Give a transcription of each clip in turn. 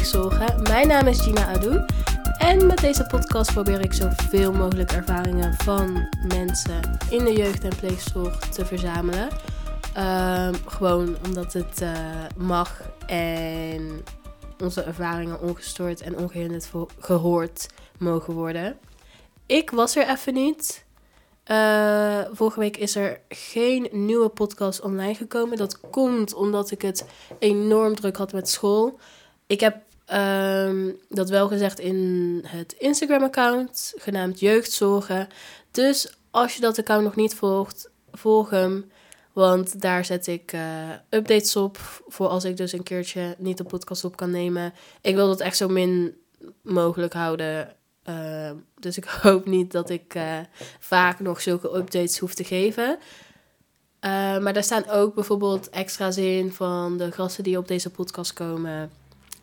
Jeugdzorgen. Mijn naam is Gina Adou. En met deze podcast probeer ik zoveel mogelijk ervaringen van mensen in de jeugd- en pleegzorg te verzamelen. Ehm, gewoon omdat het eh, mag en onze ervaringen ongestoord en ongehinderd gehoord mogen worden. Ik was er even niet. Eh, vorige week is er geen nieuwe podcast online gekomen. Dat komt omdat ik het enorm druk had met school. Ik heb ehm, dat wel gezegd in het Instagram-account, genaamd Jeugdzorgen. Dus als je dat account nog niet volgt, volg hem. Want daar zet ik eh, updates op. Voor als ik dus een keertje niet de podcast op kan nemen. Ik wil dat echt zo min mogelijk houden. Eh, dus ik hoop niet dat ik eh, vaak nog zulke updates hoef te geven. Eh, maar daar staan ook bijvoorbeeld extra's in van de gasten die op deze podcast komen.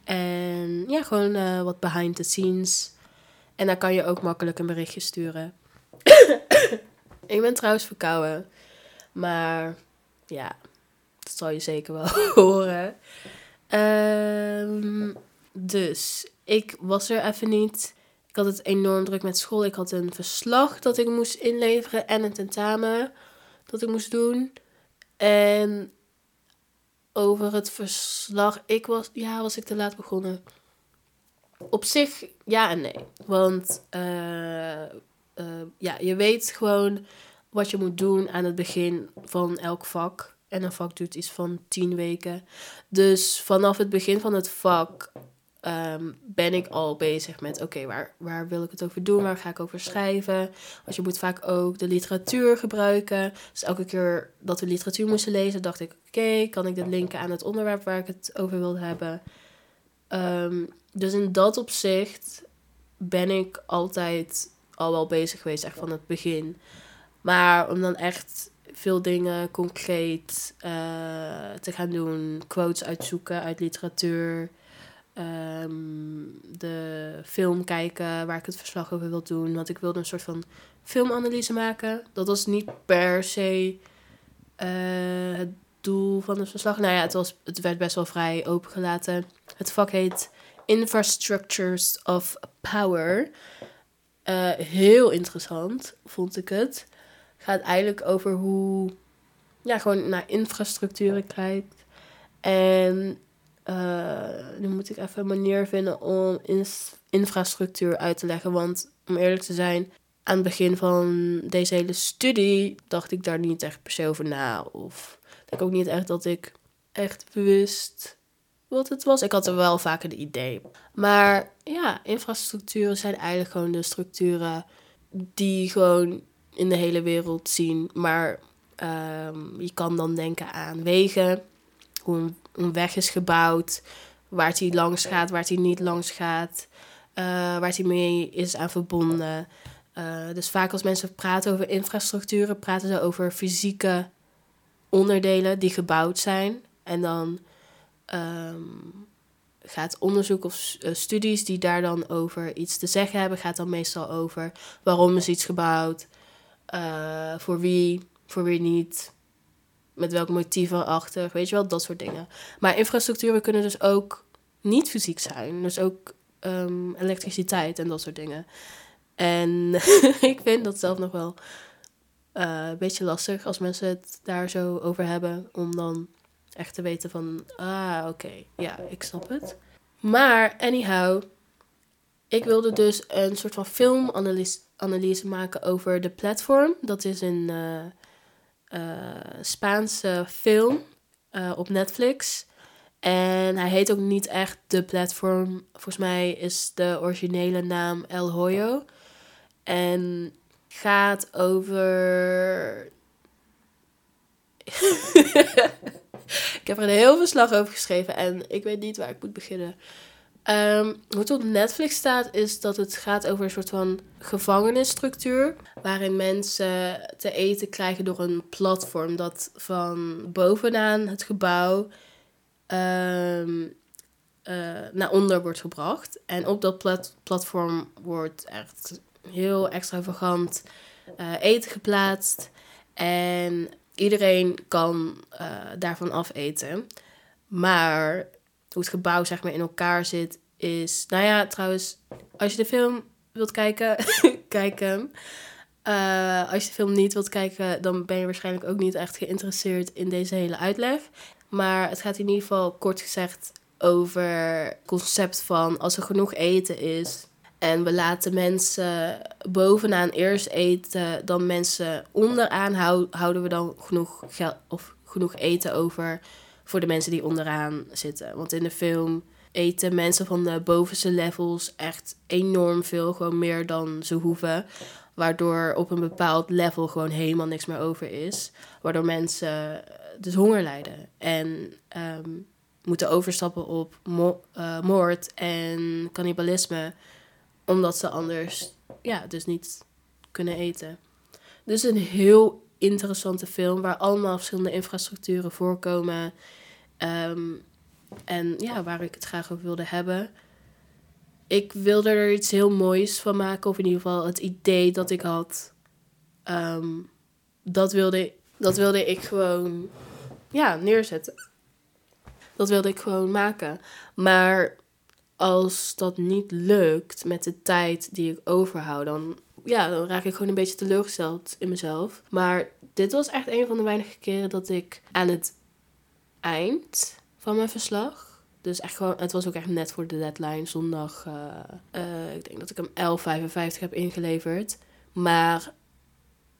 En ja, gewoon eh, wat behind the scenes. En daar kan je ook makkelijk een berichtje sturen. ik ben trouwens verkouden. Maar ja, dat zal je zeker wel horen. Ehm, dus ik was er even niet. Ik had het enorm druk met school. Ik had een verslag dat ik moest inleveren en een tentamen dat ik moest doen. En over het verslag, ik was, ja, was ik te laat begonnen. Op zich, ja en nee. Want eh, eh, ja, je weet gewoon wat je moet doen aan het begin van elk vak. En een vak duurt iets van tien weken. Dus vanaf het begin van het vak ehm, ben ik al bezig met... oké, waar, waar wil ik het over doen? Waar ga ik over schrijven? Want je moet vaak ook de literatuur gebruiken. Dus elke keer dat we literatuur moesten lezen... dacht ik, oké, kan ik dit linken aan het onderwerp... waar ik het over wilde hebben? Ehm, dus in dat opzicht ben ik altijd al wel bezig geweest... echt van het begin... Maar om dan echt veel dingen concreet eh, te gaan doen, quotes uitzoeken uit literatuur, ehm, de film kijken waar ik het verslag over wil doen. Want ik wilde een soort van filmanalyse maken. Dat was niet per se eh, het doel van het verslag. Nou ja, het, was, het werd best wel vrij opengelaten. Het vak heet Infrastructures of Power. Eh, heel interessant, vond ik het gaat eigenlijk over hoe ja, gewoon naar infrastructuren kijkt. En eh, nu moet ik even een manier vinden om infrastructuur uit te leggen. Want om eerlijk te zijn, aan het begin van deze hele studie dacht ik daar niet echt per se over na. Of ik ook niet echt dat ik echt wist wat het was. Ik had er wel vaak een idee. Maar ja, infrastructuren zijn eigenlijk gewoon de structuren die gewoon in de hele wereld zien. Maar ehm, je kan dan denken aan wegen, hoe een, een weg is gebouwd, waar het langs gaat, waar het niet langs gaat, eh, waar het mee is aan verbonden. Eh, dus vaak als mensen praten over infrastructuren, praten ze over fysieke onderdelen die gebouwd zijn. En dan ehm, gaat onderzoek of uh, studies die daar dan over iets te zeggen hebben, gaat dan meestal over waarom is iets gebouwd, uh, voor wie, voor wie niet, met welk motief erachter, weet je wel, dat soort dingen. Maar infrastructuren kunnen dus ook niet fysiek zijn, dus ook um, elektriciteit en dat soort dingen. En ik vind dat zelf nog wel uh, een beetje lastig als mensen het daar zo over hebben, om dan echt te weten van, ah, oké, ja, ik snap het. Maar, anyhow, ik wilde dus een soort van filmanalyse analyse maken over de platform. Dat is een Spaanse film uh, op Netflix. En hij heet ook niet echt de platform. Volgens mij is de originele naam El Hoyo. En gaat over. ik heb er een heel verslag over geschreven en ik weet niet waar ik moet beginnen. Um, hoe het op Netflix staat, is dat het gaat over een soort van gevangenisstructuur. Waarin mensen te eten krijgen door een platform dat van bovenaan het gebouw um, uh, naar onder wordt gebracht. En op dat plat platform wordt echt heel extravagant uh, eten geplaatst. En iedereen kan uh, daarvan afeten. Maar hoe het gebouw zeg maar in elkaar zit, is... Nou ja, trouwens, als je de film wilt kijken, kijk hem. Eh, als je de film niet wilt kijken, dan ben je waarschijnlijk ook niet echt geïnteresseerd in deze hele uitleg. Maar het gaat in ieder geval kort gezegd over het concept van als er genoeg eten is en we laten mensen bovenaan eerst eten dan mensen onderaan, houden we dan genoeg geld of genoeg eten over voor de mensen die onderaan zitten. Want in de film eten mensen van de bovenste levels echt enorm veel, gewoon meer dan ze hoeven. Waardoor op een bepaald level gewoon helemaal niks meer over is. Waardoor mensen dus honger lijden. En ehm, moeten overstappen op eh, moord en cannibalisme. Omdat ze anders ja, dus niet kunnen eten. Dus een heel interessante film waar allemaal verschillende infrastructuren voorkomen. Ehm, en ja, waar ik het graag over wilde hebben. Ik wilde er iets heel moois van maken. Of in ieder geval het idee dat ik had. Ehm, dat, wilde, dat wilde ik gewoon ja, neerzetten. Dat wilde ik gewoon maken. Maar als dat niet lukt met de tijd die ik overhoud, dan, ja, dan raak ik gewoon een beetje teleurgesteld in mezelf. Maar dit was echt een van de weinige keren dat ik aan het eind van mijn verslag. Dus echt gewoon, het was ook echt net voor de deadline, zondag. Uh, uh, ik denk dat ik hem 11.55 heb ingeleverd. Maar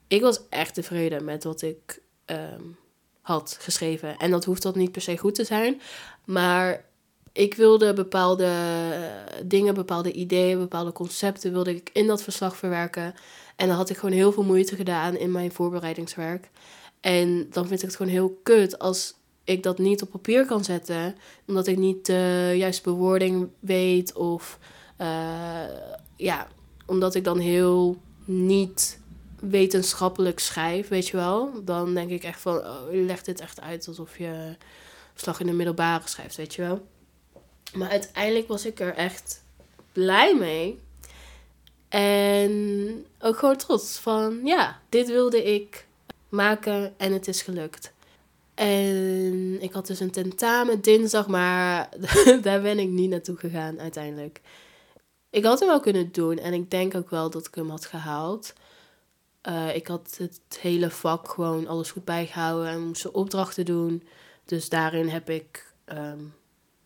ik was echt tevreden met wat ik um, had geschreven. En dat hoeft dat niet per se goed te zijn. Maar ik wilde bepaalde dingen, bepaalde ideeën, bepaalde concepten wilde ik in dat verslag verwerken. En dan had ik gewoon heel veel moeite gedaan in mijn voorbereidingswerk. En dan vind ik het gewoon heel kut als ik dat niet op papier kan zetten. Omdat ik niet de juiste bewoording weet. Of uh, ja, omdat ik dan heel niet wetenschappelijk schrijf, weet je wel, dan denk ik echt van, oh, je legt dit echt uit alsof je slag in de middelbare schrijft, weet je wel. Maar uiteindelijk was ik er echt blij mee. En ook gewoon trots van, ja, dit wilde ik maken en het is gelukt. En ik had dus een tentamen dinsdag, maar daar ben ik niet naartoe gegaan uiteindelijk. Ik had hem wel kunnen doen en ik denk ook wel dat ik hem had gehaald. Uh, ik had het hele vak gewoon alles goed bijgehouden en moest opdrachten doen. Dus daarin heb ik, um,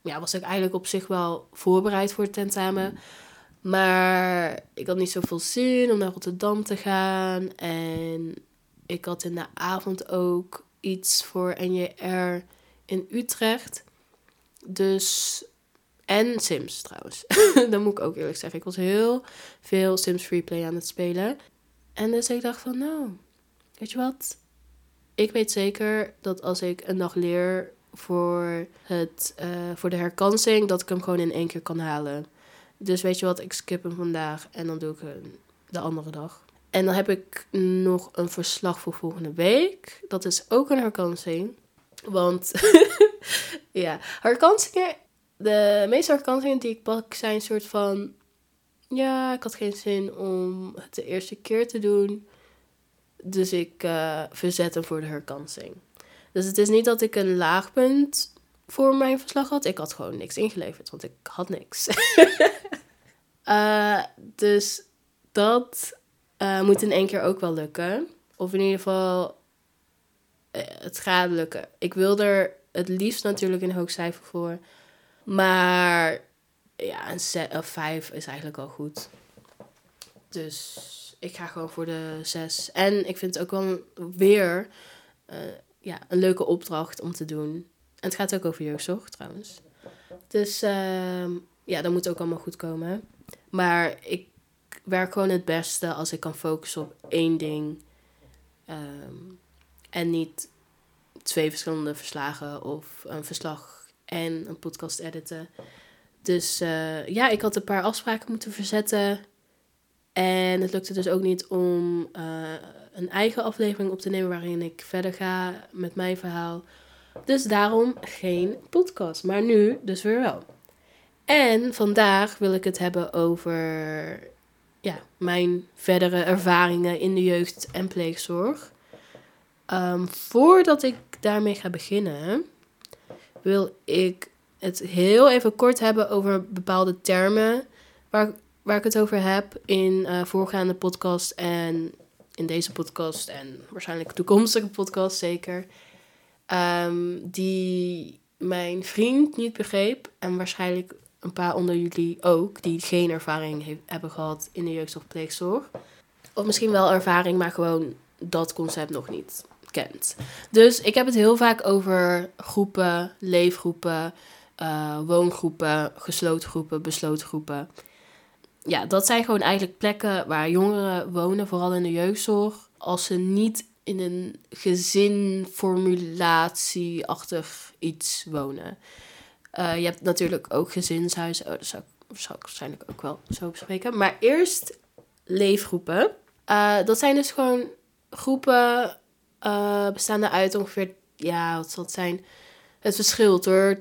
ja, was ik eigenlijk op zich wel voorbereid voor het tentamen. Maar ik had niet zoveel zin om naar Rotterdam te gaan. En ik had in de avond ook iets voor NJR in Utrecht. Dus. En Sims trouwens. dat moet ik ook eerlijk zeggen. Ik was heel veel Sims Freeplay aan het spelen. En dus ik dacht van, nou, weet je wat? Ik weet zeker dat als ik een dag leer voor, het, uh, voor de herkansing, dat ik hem gewoon in één keer kan halen. Dus weet je wat, ik skip hem vandaag en dan doe ik hem de andere dag. En dan heb ik nog een verslag voor volgende week. Dat is ook een herkansing. Want ja, herkansingen, de meeste herkansingen die ik pak zijn een soort van ja, ik had geen zin om het de eerste keer te doen. Dus ik uh, verzet hem voor de herkansing. Dus het is niet dat ik een laagpunt voor mijn verslag had. Ik had gewoon niks ingeleverd, want ik had niks. uh, dus dat uh, moet in één keer ook wel lukken. Of in ieder geval, het gaat lukken. Ik wil er het liefst natuurlijk een hoog cijfer voor. Maar ja, een set of vijf is eigenlijk al goed. Dus ik ga gewoon voor de zes. En ik vind het ook wel weer uh, ja, een leuke opdracht om te doen. En het gaat ook over jeugdzorg trouwens. Dus uh, ja, dat moet ook allemaal goed komen. Maar ik werk gewoon het beste als ik kan focussen op één ding. Um, en niet twee verschillende verslagen of een verslag en een podcast editen. Dus uh, ja, ik had een paar afspraken moeten verzetten. En het lukte dus ook niet om uh, een eigen aflevering op te nemen waarin ik verder ga met mijn verhaal. Dus daarom geen podcast. Maar nu dus weer wel. En vandaag wil ik het hebben over ja, mijn verdere ervaringen in de jeugd- en pleegzorg. Um, voordat ik daarmee ga beginnen, wil ik het heel even kort hebben over bepaalde termen waar, waar ik het over heb in uh, voorgaande podcast en in deze podcast en waarschijnlijk toekomstige podcast zeker. Ehm, die mijn vriend niet begreep en waarschijnlijk een paar onder jullie ook, die geen ervaring hebben gehad in de jeugdzorgpleegzorg. Of misschien wel ervaring, maar gewoon dat concept nog niet kent. Dus ik heb het heel vaak over groepen, leefgroepen, uh, woongroepen, gesloten groepen, besloten groepen. Ja, dat zijn gewoon eigenlijk plekken waar jongeren wonen, vooral in de jeugdzorg. Als ze niet in een gezinformulatieachtig iets wonen. Uh, je hebt natuurlijk ook gezinshuizen. Oh, dat zou, zou ik waarschijnlijk ook wel zo bespreken. Maar eerst leefgroepen. Uh, dat zijn dus gewoon groepen uh, bestaande uit ongeveer, ja, wat zal het zijn? Het verschilt hoor.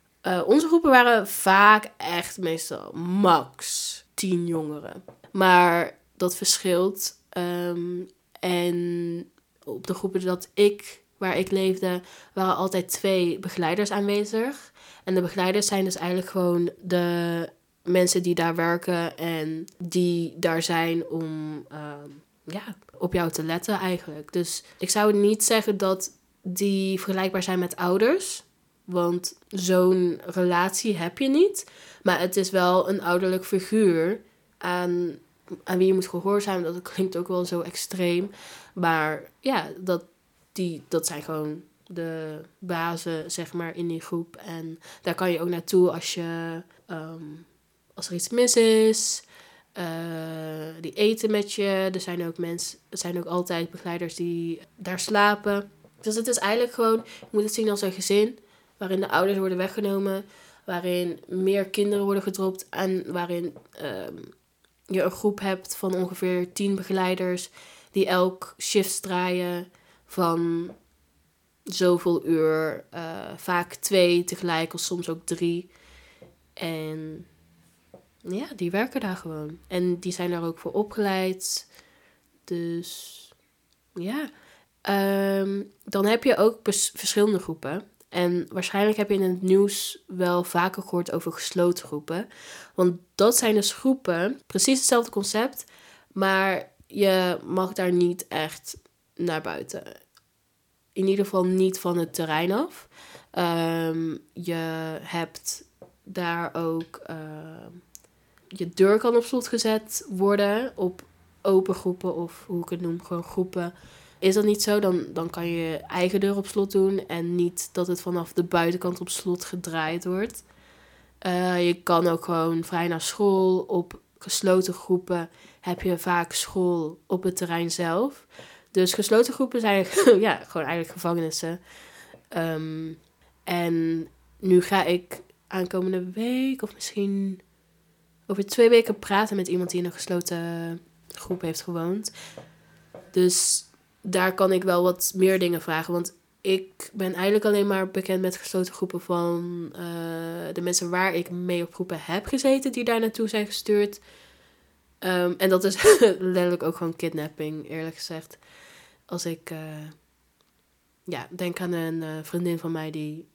onze groepen waren vaak echt meestal max 10 jongeren. Maar dat verschilt. Um, en op de groepen dat ik, waar ik leefde, waren altijd twee begeleiders aanwezig. En de begeleiders zijn dus eigenlijk gewoon de mensen die daar werken en die daar zijn om ehm, ja, op jou te letten eigenlijk. Dus ik zou niet zeggen dat die vergelijkbaar zijn met ouders. Want zo'n relatie heb je niet. Maar het is wel een ouderlijk figuur aan, aan wie je moet gehoorzamen. Dat klinkt ook wel zo extreem. Maar ja, dat, die, dat zijn gewoon de bazen, zeg maar, in die groep. En daar kan je ook naartoe als je ehm, als er iets mis is. Uh, die eten met je. Er zijn ook mensen, er zijn ook altijd begeleiders die daar slapen. Dus het is eigenlijk gewoon, je moet het zien als een gezin waarin de ouders worden weggenomen, waarin meer kinderen worden gedropt en waarin ehm, je een groep hebt van ongeveer tien begeleiders die elk shift draaien van zoveel uur, uh, vaak twee tegelijk of soms ook drie. En ja, die werken daar gewoon. En die zijn daar ook voor opgeleid. Dus ja. Um, dan heb je ook verschillende groepen. En waarschijnlijk heb je in het nieuws wel vaker gehoord over gesloten groepen. Want dat zijn dus groepen, precies hetzelfde concept, maar je mag daar niet echt naar buiten. In ieder geval niet van het terrein af. Um, je hebt daar ook. Uh, je deur kan op slot gezet worden op open groepen of hoe ik het noem, gewoon groepen. Is dat niet zo, dan, dan kan je eigen deur op slot doen en niet dat het vanaf de buitenkant op slot gedraaid wordt. Uh, je kan ook gewoon vrij naar school. Op gesloten groepen heb je vaak school op het terrein zelf. Dus gesloten groepen zijn ja, gewoon eigenlijk gevangenissen. Um, en nu ga ik aankomende week of misschien over twee weken praten met iemand die in een gesloten groep heeft gewoond. Dus daar kan ik wel wat meer dingen vragen. Want ik ben eigenlijk alleen maar bekend met gesloten groepen van uh, de mensen waar ik mee op groepen heb gezeten, die daar naartoe zijn gestuurd. Um, en dat is letterlijk ook gewoon kidnapping, eerlijk gezegd. Als ik uh, ja, denk aan een uh, vriendin van mij die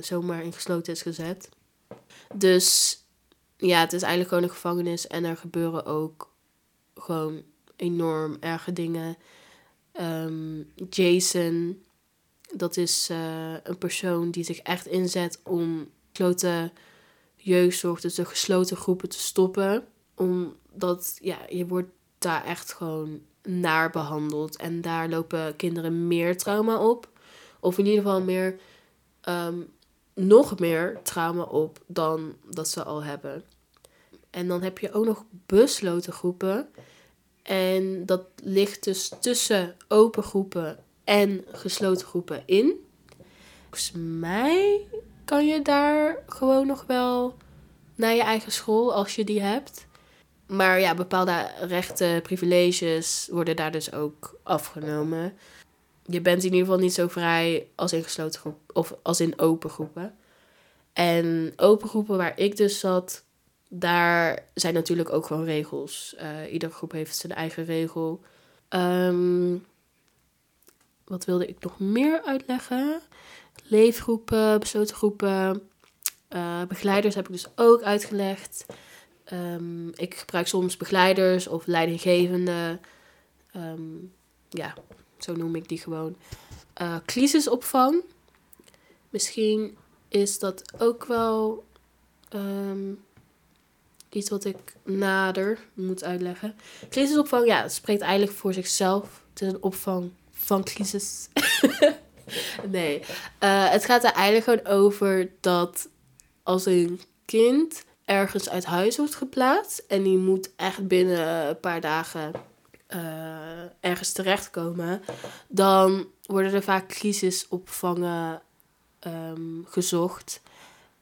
zomaar in gesloten is gezet. Dus ja, het is eigenlijk gewoon een gevangenis en er gebeuren ook gewoon enorm erge dingen. Um, Jason, dat is een persoon die zich echt inzet om gesloten jeugdzorg, dus de gesloten groepen te stoppen. Omdat ja, je wordt daar echt gewoon naar behandeld. En daar lopen kinderen meer trauma op. Of in ieder geval meer, um, nog meer trauma op dan dat ze al hebben. En dan heb je ook nog besloten groepen. En dat ligt dus tussen open groepen en gesloten groepen in. Volgens mij kan je daar gewoon nog wel naar je eigen school als je die hebt. Maar ja, bepaalde rechten, privileges worden daar dus ook afgenomen. Je bent in ieder geval niet zo vrij als in gesloten groep of als in open groepen. En open groepen waar ik dus zat, daar zijn natuurlijk ook gewoon regels. Uh, iedere groep heeft zijn eigen regel. Um, wat wilde ik nog meer uitleggen? Leefgroepen, besloten groepen. Uh, begeleiders heb ik dus ook uitgelegd. Ehm, ik gebruik soms begeleiders of leidinggevende. Ehm, ja, zo noem ik die gewoon. Uh, crisisopvang. Misschien is dat ook wel ehm, iets wat ik nader moet uitleggen. Crisisopvang, ja, het spreekt eigenlijk voor zichzelf. Het is een opvang van crisis. nee, uh, het gaat er eigenlijk gewoon over dat als een kind ergens uit huis wordt geplaatst en die moet echt binnen een paar dagen uh, ergens terechtkomen, dan worden er vaak crisisopvangen um, gezocht.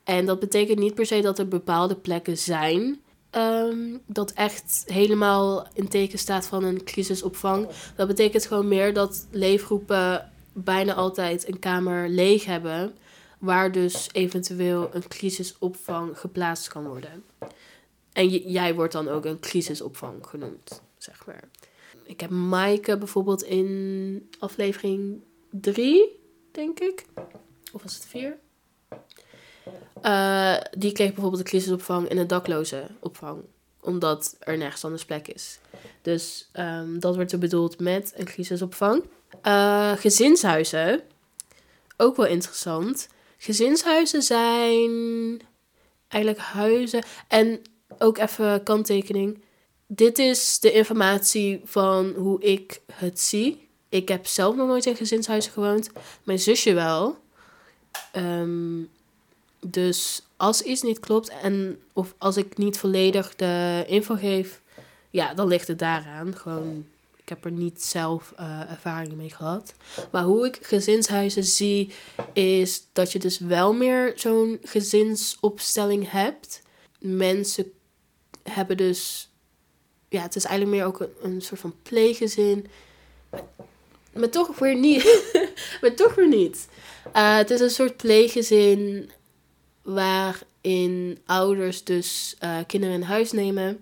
En dat betekent niet per se dat er bepaalde plekken zijn um, dat echt helemaal in teken staat van een crisisopvang. Dat betekent gewoon meer dat leefgroepen bijna altijd een kamer leeg hebben, waar dus eventueel een crisisopvang geplaatst kan worden. En jij wordt dan ook een crisisopvang genoemd, zeg maar. Ik heb Maaike bijvoorbeeld in aflevering 3, denk ik. Of was het 4? Uh, die kreeg bijvoorbeeld een crisisopvang in een dakloze opvang. Omdat er nergens anders plek is. Dus um, dat wordt er bedoeld met een crisisopvang. Uh, gezinshuizen. Ook wel interessant. Gezinshuizen zijn eigenlijk huizen. En ook even kanttekening. Dit is de informatie van hoe ik het zie. Ik heb zelf nog nooit in gezinshuizen gewoond. Mijn zusje wel. Um, dus als iets niet klopt en of als ik niet volledig de info geef, ja, dan ligt het daaraan. Gewoon, ik heb er niet zelf uh, ervaring mee gehad. Maar hoe ik gezinshuizen zie, is dat je dus wel meer zo'n gezinsopstelling hebt. Mensen hebben dus, ja, het is eigenlijk meer ook een, soort van pleeggezin. Maar, toch weer niet. maar toch weer niet. Uh, het is een soort pleeggezin waarin ouders dus uh, kinderen in huis nemen.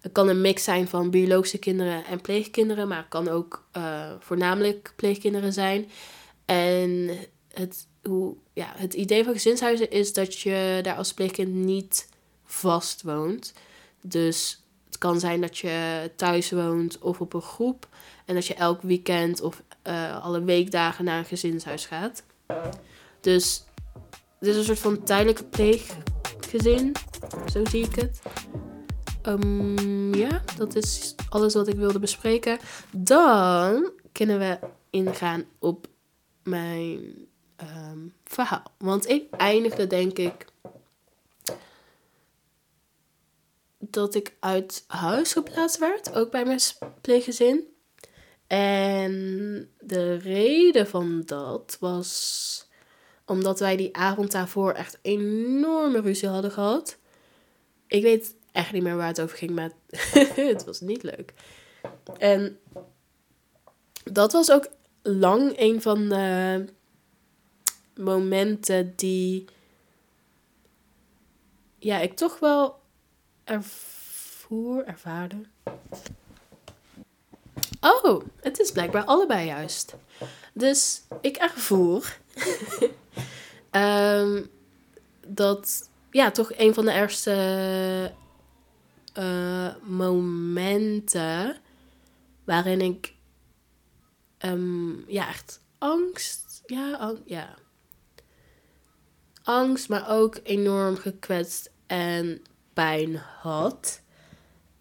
Het kan een mix zijn van biologische kinderen en pleegkinderen, maar het kan ook uh, voornamelijk pleegkinderen zijn. En het, hoe, ja, het idee van gezinshuizen is dat je daar als pleegkind niet vast woont. Dus het kan zijn dat je thuis woont of op een groep. En dat je elk weekend of uh, alle weekdagen naar een gezinshuis gaat. Dus dit is een soort van tijdelijke pleeggezin. Zo zie ik het. Um, ja, dat is alles wat ik wilde bespreken. Dan kunnen we ingaan op mijn um, verhaal. Want ik eindigde, denk ik, dat ik uit huis geplaatst werd, ook bij mijn pleeggezin. En de reden van dat was omdat wij die avond daarvoor echt enorme ruzie hadden gehad. Ik weet echt niet meer waar het over ging, maar het was niet leuk. En dat was ook lang een van de momenten die ja, ik toch wel ervoer, ervaarde. Oh, het is blijkbaar allebei juist. Dus ik ervoer um, dat ja, toch een van de ergste uh, momenten waarin ik um, ja, echt angst, ja, ang ja, angst, maar ook enorm gekwetst en pijn had.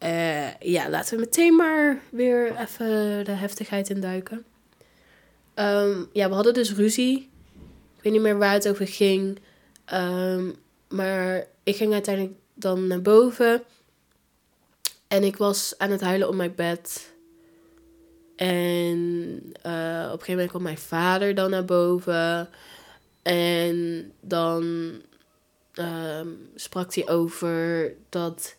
Uh, ja, laten we meteen maar weer even de heftigheid induiken. Um, ja, we hadden dus ruzie. Ik weet niet meer waar het over ging. Um, maar ik ging uiteindelijk dan naar boven. En ik was aan het huilen op mijn bed. En uh, op een gegeven moment kwam mijn vader dan naar boven. En dan um, sprak hij over dat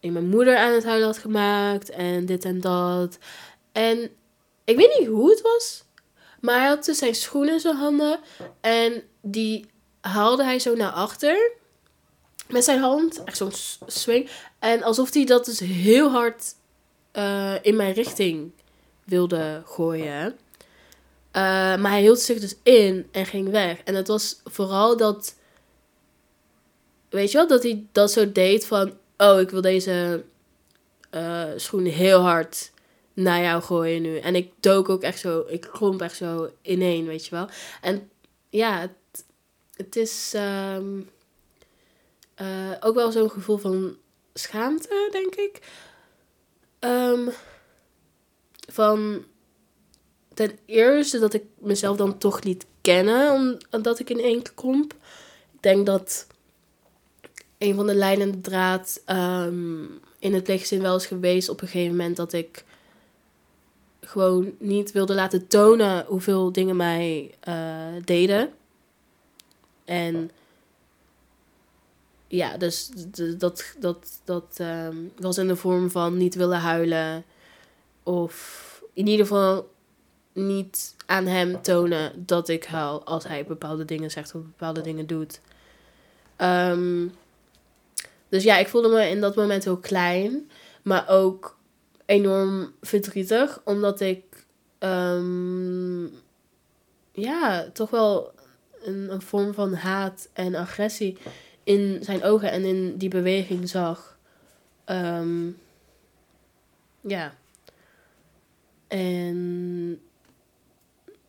ik mijn moeder aan het huilen had gemaakt. En dit en dat. En ik weet niet hoe het was. Maar hij had dus zijn schoenen in zijn handen. En die haalde hij zo naar achter. Met zijn hand. Echt zo'n swing. En alsof hij dat dus heel hard uh, in mijn richting wilde gooien. Uh, maar hij hield zich dus in en ging weg. En het was vooral dat weet je wel, dat hij dat zo deed van, oh, ik wil deze uh, schoen heel hard naar jou gooien nu. En ik dook ook echt zo, ik klomp echt zo ineen, weet je wel. En ja, het, het is ehm, eh, ook wel zo'n gevoel van schaamte, denk ik. Um, van ten eerste dat ik mezelf dan toch niet kennen, omdat ik in één klomp. Ik denk dat een van de lijnende draad um, in het pleegzin wel is geweest op een gegeven moment dat ik gewoon niet wilde laten tonen hoeveel dingen mij uh, deden. En ja, dus dat, dat, dat um, was in de vorm van niet willen huilen. Of in ieder geval niet aan hem tonen dat ik huil als hij bepaalde dingen zegt of bepaalde dingen doet. Um, dus ja, ik voelde me in dat moment heel klein, maar ook enorm verdrietig, omdat ik um, ja, toch wel een, een vorm van haat en agressie in zijn ogen en in die beweging zag. Um, ja. En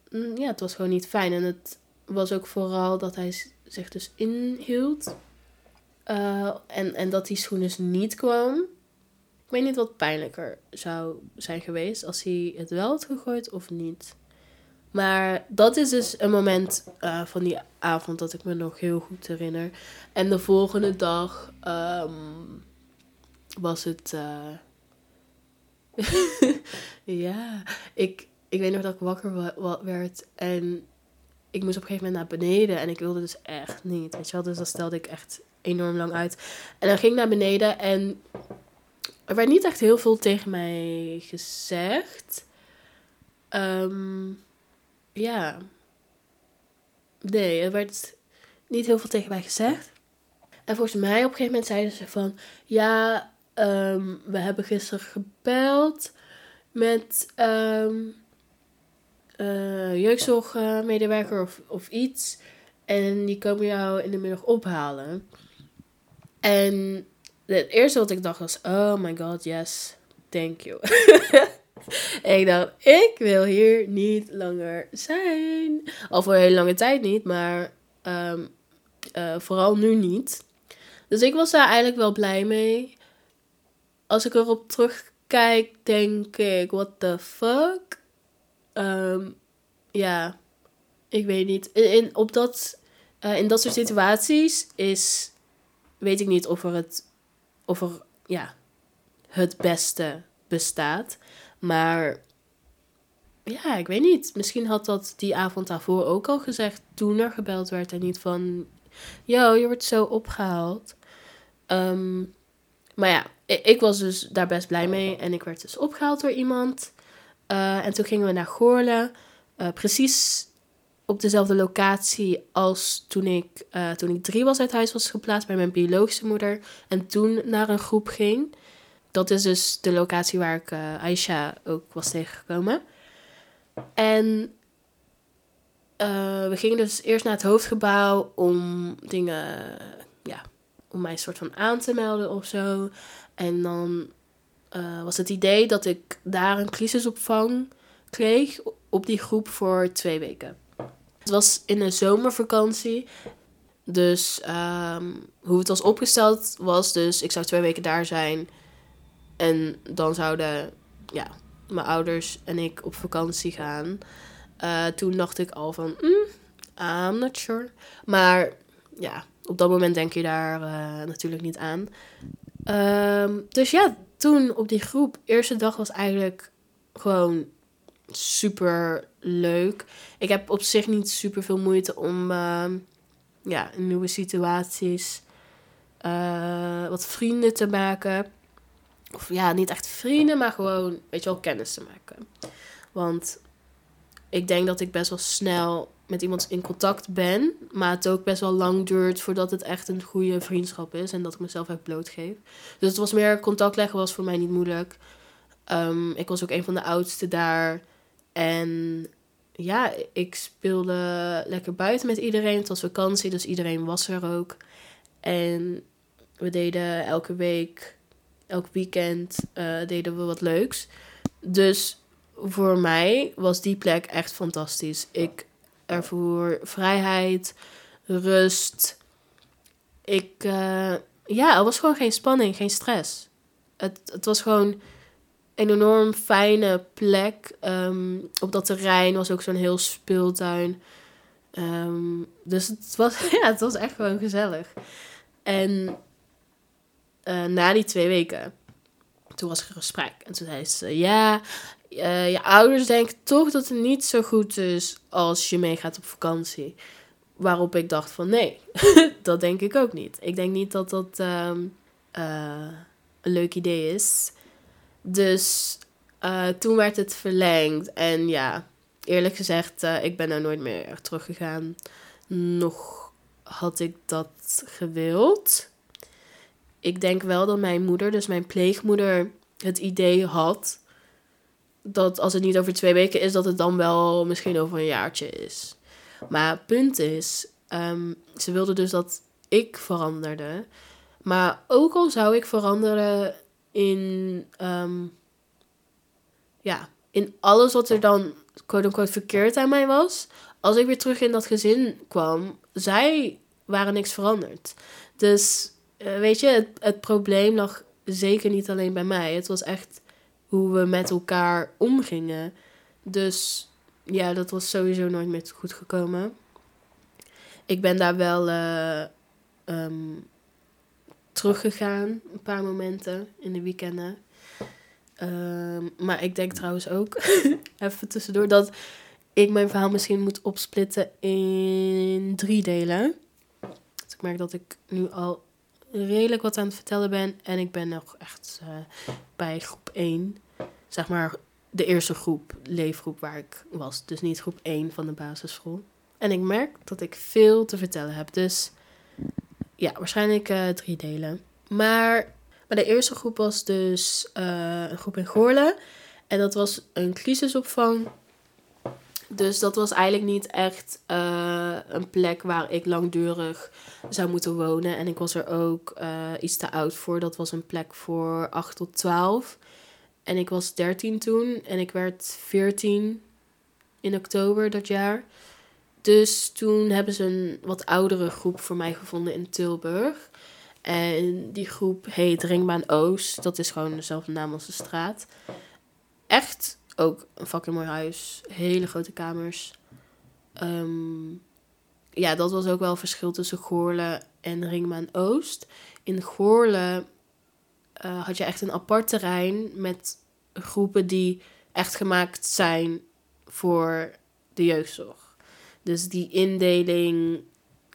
mm, ja, het was gewoon niet fijn. En het was ook vooral dat hij zich dus inhield. Uh, en, en dat die schoen dus niet kwam. Ik weet niet wat pijnlijker zou zijn geweest als hij het wel had gegooid of niet. Maar dat is dus een moment uh, van die avond dat ik me nog heel goed herinner. En de volgende dag um, was het. Uh, ja, ik, ik weet nog dat ik wakker werd en ik moest op een gegeven moment naar beneden en ik wilde dus echt niet. Weet je wel, dus dat stelde ik echt enorm lang uit. En dan ging ik naar beneden en er werd niet echt heel veel tegen mij gezegd. Um, ja. Nee, er werd niet heel veel tegen mij gezegd. En volgens mij op een gegeven moment zeiden ze van... Ja, um, we hebben gisteren gebeld met um, jeugdzorgmedewerker of, of iets. En die komen jou in de middag ophalen. En het eerste wat ik dacht was: Oh my god, yes, thank you. ik dacht: Ik wil hier niet langer zijn. Al voor een hele lange tijd niet, maar um, uh, vooral nu niet. Dus ik was daar eigenlijk wel blij mee. Als ik erop terugkijk, denk ik: What the fuck? Um, ja, ik weet niet. In, op dat, uh, in dat soort situaties is weet ik niet of er het, of er, ja, het beste bestaat. Maar ja, ik weet niet. Misschien had dat die avond daarvoor ook al gezegd toen er gebeld werd en niet van, yo, je wordt zo opgehaald. Um, maar ja, ik, was dus daar best blij mee en ik werd dus opgehaald door iemand. Uh, en toen gingen we naar Goorlen. Uh, precies op dezelfde locatie als toen ik, uh, toen ik drie was uit huis was geplaatst bij mijn biologische moeder. En toen naar een groep ging. Dat is dus de locatie waar ik uh, Aisha ook was tegengekomen. En uh, we gingen dus eerst naar het hoofdgebouw om dingen, ja, om mij soort van aan te melden of zo. En dan was het idee dat ik daar een crisisopvang kreeg op die groep voor twee weken. Het was in een zomervakantie. Dus ehm, hoe het was opgesteld was dus, ik zou twee weken daar zijn. En dan zouden ja, mijn ouders en ik op vakantie gaan. Uh, toen dacht ik al van, mm, I'm not sure. Maar ja, op dat moment denk je daar uh, natuurlijk niet aan. Um, dus ja, toen op die groep, eerste dag was eigenlijk gewoon super leuk. Ik heb op zich niet super veel moeite om uh, ja, nieuwe situaties uh, wat vrienden te maken. Of ja, niet echt vrienden, maar gewoon, weet je wel, kennis te maken. Want ik denk dat ik best wel snel met iemand in contact ben. Maar het ook best wel lang duurt voordat het echt een goede vriendschap is. En dat ik mezelf echt blootgeef. Dus het was meer contact leggen was voor mij niet moeilijk. Um, ik was ook een van de oudste daar. En ja, ik speelde lekker buiten met iedereen. Het was vakantie, dus iedereen was er ook. En we deden elke week, elk weekend, uh, deden we wat leuks. Dus voor mij was die plek echt fantastisch. Ik ervoer vrijheid, rust. Ik, uh, ja, er was gewoon geen spanning, geen stress. Het, het was gewoon een enorm fijne plek. Um, op dat terrein was ook zo'n heel speeltuin. Um, dus het was, ja, het was echt gewoon gezellig. En uh, na die twee weken, toen was er een gesprek. En toen zei ze, ja, uh, je ouders denken toch dat het niet zo goed is als je meegaat op vakantie. Waarop ik dacht van, nee, dat denk ik ook niet. Ik denk niet dat dat um, uh, een leuk idee is. Dus toen werd het verlengd. En ja, eerlijk gezegd, ik ben er nooit meer teruggegaan. Nog had ik dat gewild. Ik denk wel dat mijn moeder, dus mijn pleegmoeder, het idee had dat als het niet over twee weken is, dat het dan wel misschien over een jaartje is. Maar punt is, um, ze wilde dus dat ik veranderde. Maar ook al zou ik veranderen in, um, ja, in alles wat er dan quote-unquote verkeerd aan mij was. Als ik weer terug in dat gezin kwam, zij waren niks veranderd. Dus uh, weet je, het, het probleem lag zeker niet alleen bij mij. Het was echt hoe we met elkaar omgingen. Dus ja, dat was sowieso nooit meer goed gekomen. Ik ben daar wel uh, um, teruggegaan, een paar momenten in de weekenden. Um, maar ik denk trouwens ook, even tussendoor, dat ik mijn verhaal misschien moet opsplitten in drie delen. Dus ik merk dat ik nu al redelijk wat aan het vertellen ben. En ik ben nog echt uh, bij groep 1. Zeg maar de eerste groep, leefgroep waar ik was. Dus niet groep 1 van de basisschool. En ik merk dat ik veel te vertellen heb. Dus ja, waarschijnlijk uh, drie delen. Maar bij de eerste groep was dus uh, een groep in Goorlen. En dat was een crisisopvang. Dus dat was eigenlijk niet echt uh, een plek waar ik langdurig zou moeten wonen. En ik was er ook uh, iets te oud voor. Dat was een plek voor 8 tot 12. En ik was 13 toen. En ik werd 14 in oktober dat jaar. Dus toen hebben ze een wat oudere groep voor mij gevonden in Tilburg. En die groep heet Ringbaan Oost. Dat is gewoon dezelfde naam als de straat. Echt ook een fucking mooi huis. Hele grote kamers. Um, ja, dat was ook wel verschil tussen Goorlen en Ringbaan Oost. In Goorlen uh, had je echt een apart terrein met groepen die echt gemaakt zijn voor de jeugdzorg. Dus die indeling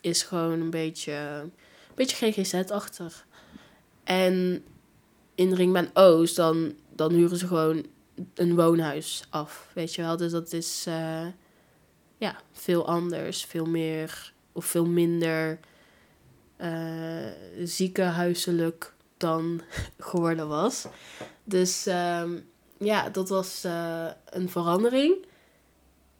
is gewoon een beetje, een beetje GGZ-achtig. En in Ringbaan Oost, dan, dan huren ze gewoon een woonhuis af, weet je wel. Dus dat is uh, ja, veel anders, veel meer of veel minder uh, ziekenhuiselijk dan geworden was. Dus um, ja, dat was uh, een verandering.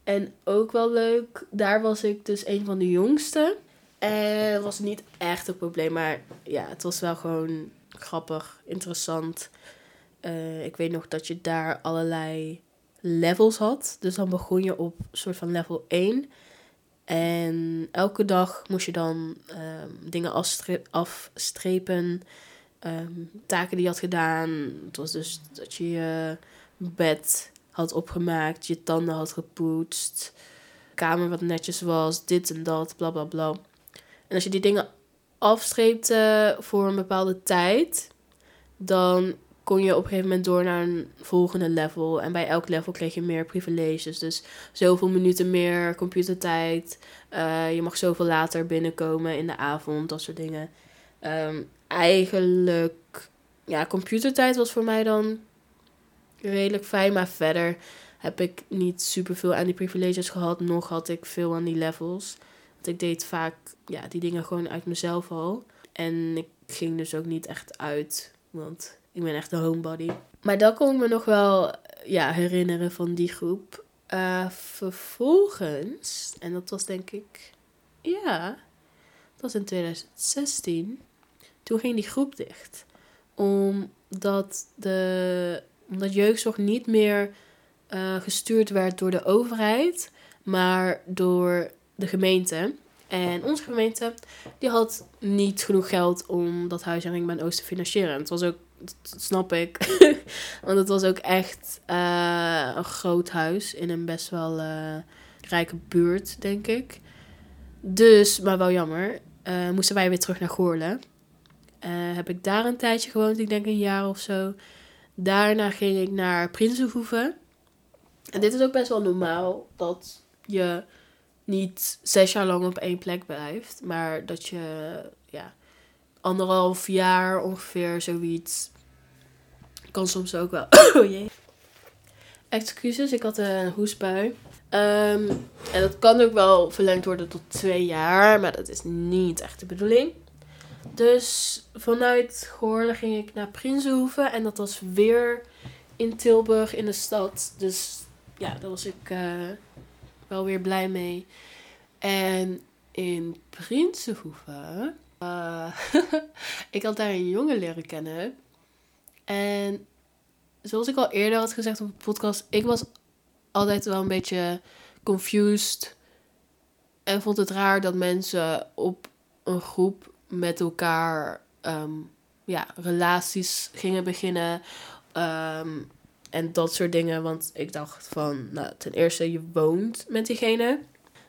En ook wel leuk, daar was ik dus een van de jongste. En dat was niet echt een probleem, maar ja, het was wel gewoon grappig, interessant. Uh, ik weet nog dat je daar allerlei levels had. Dus dan begon je op soort van level 1. En elke dag moest je dan um, dingen afstre afstrepen. Um, taken die je had gedaan. Het was dus dat je je bed had opgemaakt, je tanden had gepoetst, kamer wat netjes was, dit en dat, bla bla bla. En als je die dingen afstreepte voor een bepaalde tijd, dan kon je op een gegeven moment door naar een volgende level. En bij elk level kreeg je meer privileges. Dus zoveel minuten meer computertijd. Uh, je mag zoveel later binnenkomen in de avond, dat soort dingen. Um, eigenlijk, ja, computertijd was voor mij dan redelijk fijn. Maar verder heb ik niet super veel aan die privileges gehad. Nog had ik veel aan die levels. Want ik deed vaak ja, die dingen gewoon uit mezelf al. En ik ging dus ook niet echt uit. Want ik ben echt een homebody. Maar dat kon ik me nog wel ja, herinneren van die groep. Uh, vervolgens, en dat was denk ik, ja, dat was in 2016, toen ging die groep dicht. Omdat, de, omdat jeugdzorg niet meer uh, gestuurd werd door de overheid, maar door de gemeente. En onze gemeente, die had niet genoeg geld om dat huis in Ringbaan Oost te financieren. En het was ook, dat snap ik, want het was ook echt uh, een groot huis in een best wel uh, rijke buurt, denk ik. Dus, maar wel jammer, uh, moesten wij weer terug naar Goorlen. heb ik daar een tijdje gewoond, ik denk een jaar of zo. Daarna ging ik naar Prinsenhoeven. En dit is ook best wel normaal dat je niet zes jaar lang op één plek blijft, maar dat je ja, anderhalf jaar ongeveer zoiets kan soms ook wel. oh jee. Excuses, ik had een hoestbui. Um, en dat kan ook wel verlengd worden tot twee jaar, maar dat is niet echt de bedoeling. Dus vanuit Goorlen ging ik naar Prinsenhoeven en dat was weer in Tilburg in de stad. Dus ja, daar was ik uh, wel weer blij mee. En in Prinsenhoeven, uh, ik had daar een jongen leren kennen. En zoals ik al eerder had gezegd op de podcast, ik was altijd wel een beetje confused. En vond het raar dat mensen op een groep met elkaar um, ja, relaties gingen beginnen. Um, en dat soort dingen. Want ik dacht van, nou, ten eerste, je woont met diegene.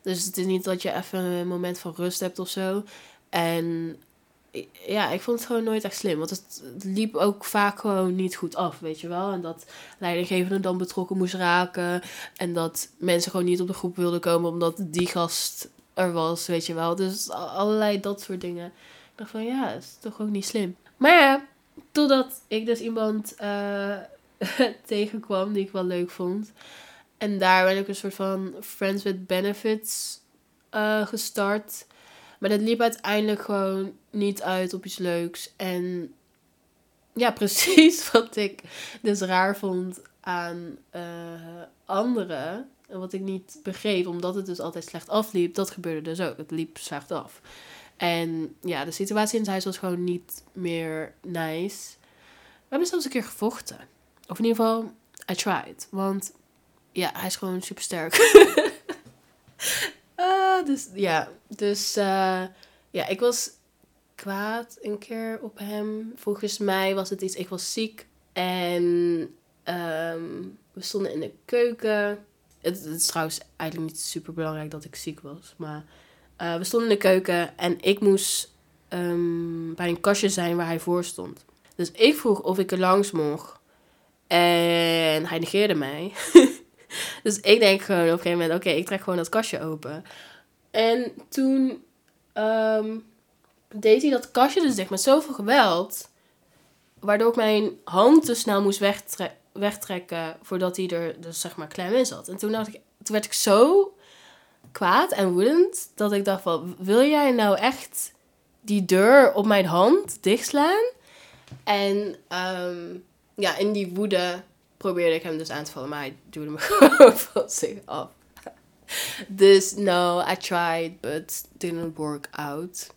Dus het is niet dat je even een moment van rust hebt of zo. En ja, ik vond het gewoon nooit echt slim. Want het, liep ook vaak gewoon niet goed af, weet je wel. En dat leidinggevende dan betrokken moest raken. En dat mensen gewoon niet op de groep wilden komen omdat die gast er was, weet je wel. Dus allerlei dat soort dingen. Ik dacht van, ja, is toch ook niet slim. Maar ja, totdat ik dus iemand uh, tegenkwam die ik wel leuk vond. En daar ben ik een soort van Friends with Benefits uh, gestart. Maar dat liep uiteindelijk gewoon niet uit op iets leuks. En ja, precies wat ik dus raar vond aan uh, anderen. En wat ik niet begreep, omdat het dus altijd slecht afliep, dat gebeurde dus ook. Het liep slecht af. En ja, de situatie in het huis was gewoon niet meer nice. We hebben zelfs een keer gevochten. Of in ieder geval, I tried. Want ja, hij is gewoon super sterk. uh, dus ja, dus uh, ja, ik was kwaad een keer op hem. Volgens mij was het iets, ik was ziek. En um, we stonden in de keuken. Het, is trouwens eigenlijk niet super belangrijk dat ik ziek was. Maar uh, we stonden in de keuken en ik moest um, bij een kastje zijn waar hij voor stond. Dus ik vroeg of ik er langs mocht. En hij negeerde mij. dus ik denk gewoon op een gegeven moment, oké, ik trek gewoon dat kastje open. En toen um, deed hij dat kastje dus dicht met zoveel geweld. Waardoor ik mijn hand te snel moest wegtre wegtrekken voordat hij er dus zeg maar klem in zat. En toen, ik, toen werd ik zo kwaad en woedend dat ik dacht van, wil jij nou echt die deur op mijn hand dichtslaan? En um, ja, in die woede probeerde ik hem dus aan te vallen, maar hij duwde me gewoon van zich af. Dus no, I tried, but didn't work out.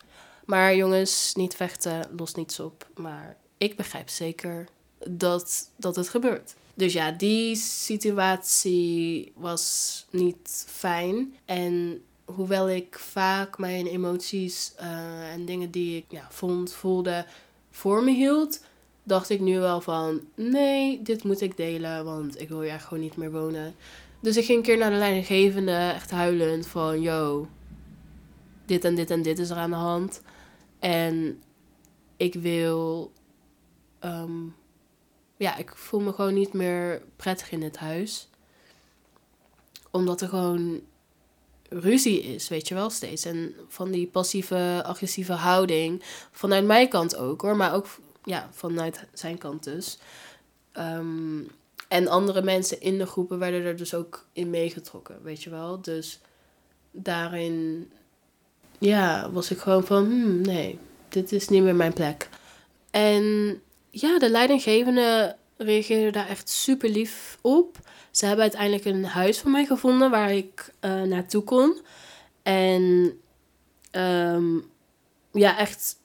Maar jongens, niet vechten, los niets op. Maar ik begrijp zeker dat, dat het gebeurt. Dus ja, die situatie was niet fijn. En hoewel ik vaak mijn emoties uh, en dingen die ik ja, vond, voelde, voor me hield, dacht ik nu wel van, nee, dit moet ik delen, want ik wil hier gewoon niet meer wonen. Dus ik ging een keer naar de leidinggevende, echt huilend, van, yo, dit en dit en dit is er aan de hand. En ik wil, um, ja, ik voel me gewoon niet meer prettig in het huis. Omdat er gewoon ruzie is, weet je wel, steeds. En van die passieve, agressieve houding, vanuit mijn kant ook hoor, maar ook ja, vanuit zijn kant dus. Ehm, en andere mensen in de groepen werden er dus ook in meegetrokken, weet je wel. Dus daarin, ja, was ik gewoon van, hmm, nee, dit is niet meer mijn plek. En ja, de leidinggevende reageerde daar echt super lief op. Ze hebben uiteindelijk een huis voor mij gevonden waar ik uh, naartoe kon. En um, ja, echt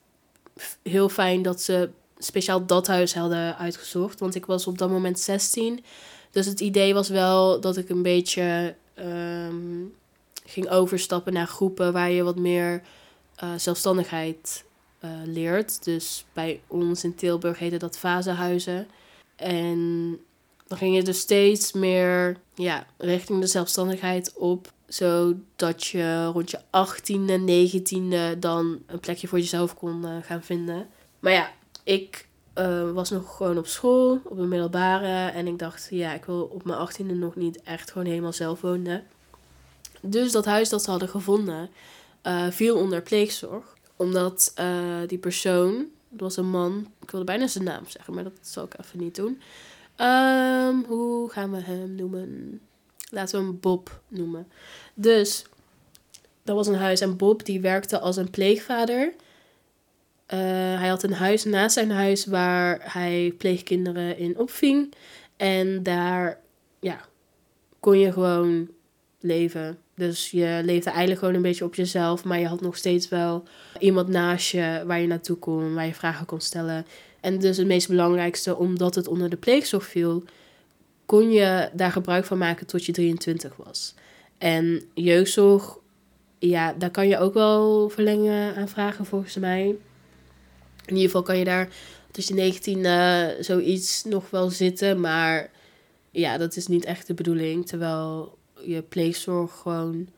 heel fijn dat ze speciaal dat huis hadden uitgezocht. Want ik was op dat moment 16. Dus het idee was wel dat ik een beetje ehm, ging overstappen naar groepen waar je wat meer uh, zelfstandigheid uh, leert. Dus bij ons in Tilburg heette dat fasehuizen. En dan ging je dus steeds meer ja, richting de zelfstandigheid op. Zodat je rond je 18e, 19e dan een plekje voor jezelf kon uh, gaan vinden. Maar ja, ik uh, was nog gewoon op school, op een middelbare. En ik dacht, ja, ik wil op mijn 18e nog niet echt gewoon helemaal zelf wonen. Dus dat huis dat ze hadden gevonden, uh, viel onder pleegzorg. Omdat uh, die persoon, dat was een man, ik wilde bijna zijn naam zeggen, maar dat zal ik even niet doen. Um, hoe gaan we hem noemen? Laten we hem Bob noemen. Dus, dat was een huis en Bob die werkte als een pleegvader. Uh, hij had een huis naast zijn huis waar hij pleegkinderen in opving. En daar, ja, kon je gewoon leven. Dus je leefde eigenlijk gewoon een beetje op jezelf, maar je had nog steeds wel iemand naast je waar je naartoe kon, waar je vragen kon stellen. En dus het meest belangrijkste, omdat het onder de pleegzorg viel, kon je daar gebruik van maken tot je 23 was. En jeugdzorg, ja, daar kan je ook wel verlengen aan vragen volgens mij. In ieder geval kan je daar tussen 19 uh, zoiets nog wel zitten, maar ja, dat is niet echt de bedoeling. Terwijl je pleegzorg gewoon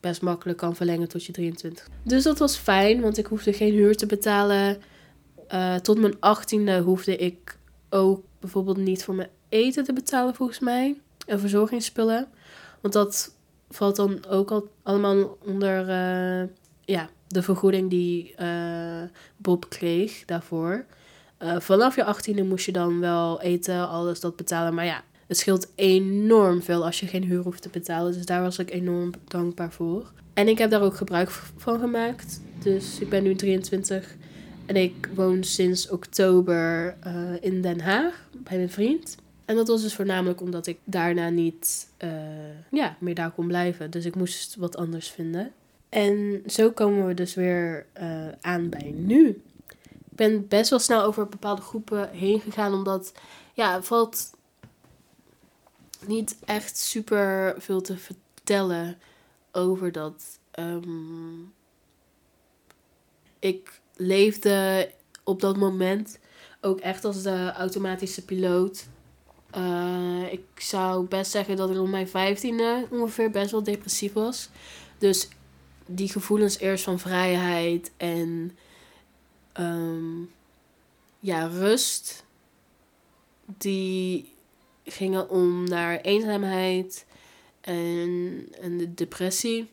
best makkelijk kan verlengen tot je 23. Dus dat was fijn, want ik hoefde geen huur te betalen. Uh, tot mijn 18e hoefde ik ook bijvoorbeeld niet voor mijn eten te betalen, volgens mij. En verzorgingsspullen. Want dat valt dan ook al allemaal onder uh, ja, de vergoeding die uh, Bob kreeg daarvoor. vanaf je 18e moest je dan wel eten, alles dat betalen. Maar ja, het scheelt enorm veel als je geen huur hoeft te betalen. Dus daar was ik enorm dankbaar voor. En ik heb daar ook gebruik van gemaakt. Dus ik ben nu 23 en ik woon sinds oktober uh, in Den Haag bij mijn vriend. En dat was dus voornamelijk omdat ik daarna niet ja, meer daar kon blijven. Dus ik moest wat anders vinden. En zo komen we dus weer uh, aan bij nu. Ik ben best wel snel over bepaalde groepen heen gegaan, omdat ja, het valt niet echt super veel te vertellen over dat. Um, ik leefde op dat moment ook echt als de automatische piloot. Uh, ik zou best zeggen dat ik op mijn vijftiende ongeveer best wel depressief was. Dus die gevoelens eerst van vrijheid en um, ja, rust, die gingen om naar eenzaamheid en, en de depressie.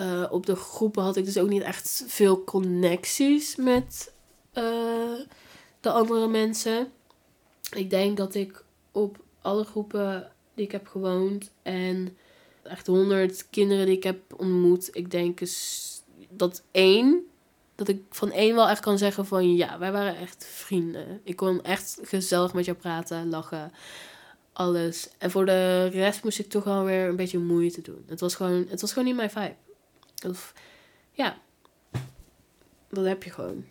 Uh, op de groepen had ik dus ook niet echt veel connecties met uh, de andere mensen. Ik denk dat ik op alle groepen die ik heb gewoond en echt honderd kinderen die ik heb ontmoet, ik denk dat één, dat ik van één wel echt kan zeggen van ja, wij waren echt vrienden. Ik kon echt gezellig met jou praten, lachen, alles. En voor de rest moest ik toch wel weer een beetje moeite doen. Het was gewoon, het was gewoon niet mijn vibe. Of ja, dat heb je gewoon.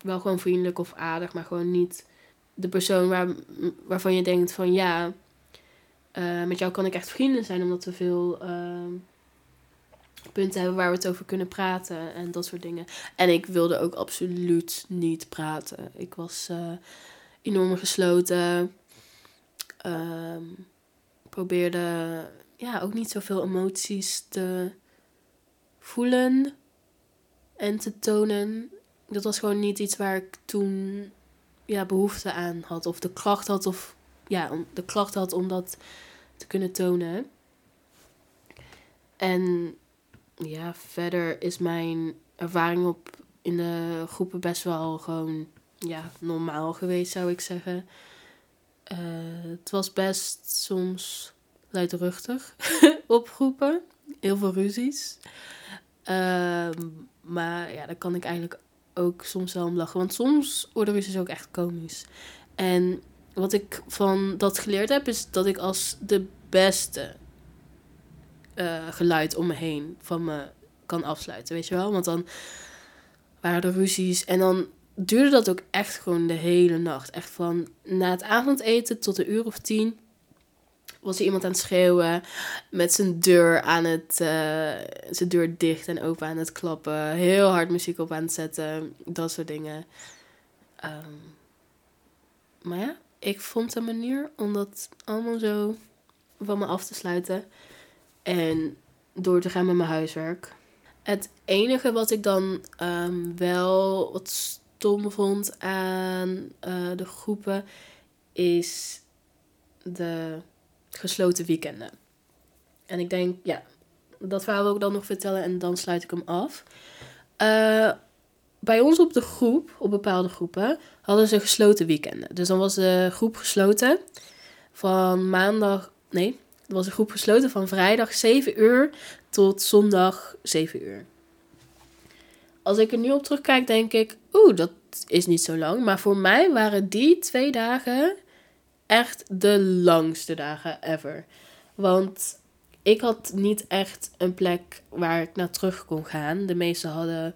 Wel gewoon vriendelijk of aardig, maar gewoon niet de persoon waar, waarvan je denkt van ja, uh, met jou kan ik echt vrienden zijn omdat we veel uh, punten hebben waar we het over kunnen praten en dat soort dingen. En ik wilde ook absoluut niet praten. Ik was uh, enorm gesloten. Ehm, probeerde ja, ook niet zoveel emoties te voelen en te tonen. Dat was gewoon niet iets waar ik toen ja, behoefte aan had. Of de kracht had, of ja, de kracht had om dat te kunnen tonen. En ja, verder is mijn ervaring op in de groepen best wel gewoon ja, normaal geweest, zou ik zeggen. Uh, het was best soms luidruchtig op groepen. Heel veel ruzies. Ehm, maar ja, daar kan ik eigenlijk ook soms wel om lachen. Want soms worden ruzies ook echt komisch. En wat ik van dat geleerd heb, is dat ik als de beste uh, geluid om me heen van me kan afsluiten. Weet je wel? Want dan waren er ruzies. En dan duurde dat ook echt gewoon de hele nacht. Echt van na het avondeten tot een uur of tien was er iemand aan het schreeuwen met zijn deur aan het uh, zijn deur dicht en open aan het klappen, heel hard muziek op aan het zetten, dat soort dingen. Ehm, maar ja, ik vond een manier om dat allemaal zo van me af te sluiten en door te gaan met mijn huiswerk. Het enige wat ik dan um, wel wat stom vond aan uh, de groepen is de gesloten weekenden. En ik denk, ja, dat verhaal wil ik dan nog vertellen en dan sluit ik hem af. Uh, bij ons op de groep, op bepaalde groepen, hadden ze gesloten weekenden. Dus dan was de groep gesloten van maandag, nee, was een groep gesloten van vrijdag 7 uur tot zondag 7 uur. Als ik er nu op terugkijk, denk ik, oeh, dat is niet zo lang. Maar voor mij waren die twee dagen echt de langste dagen ever. Want ik had niet echt een plek waar ik naar terug kon gaan. De meesten hadden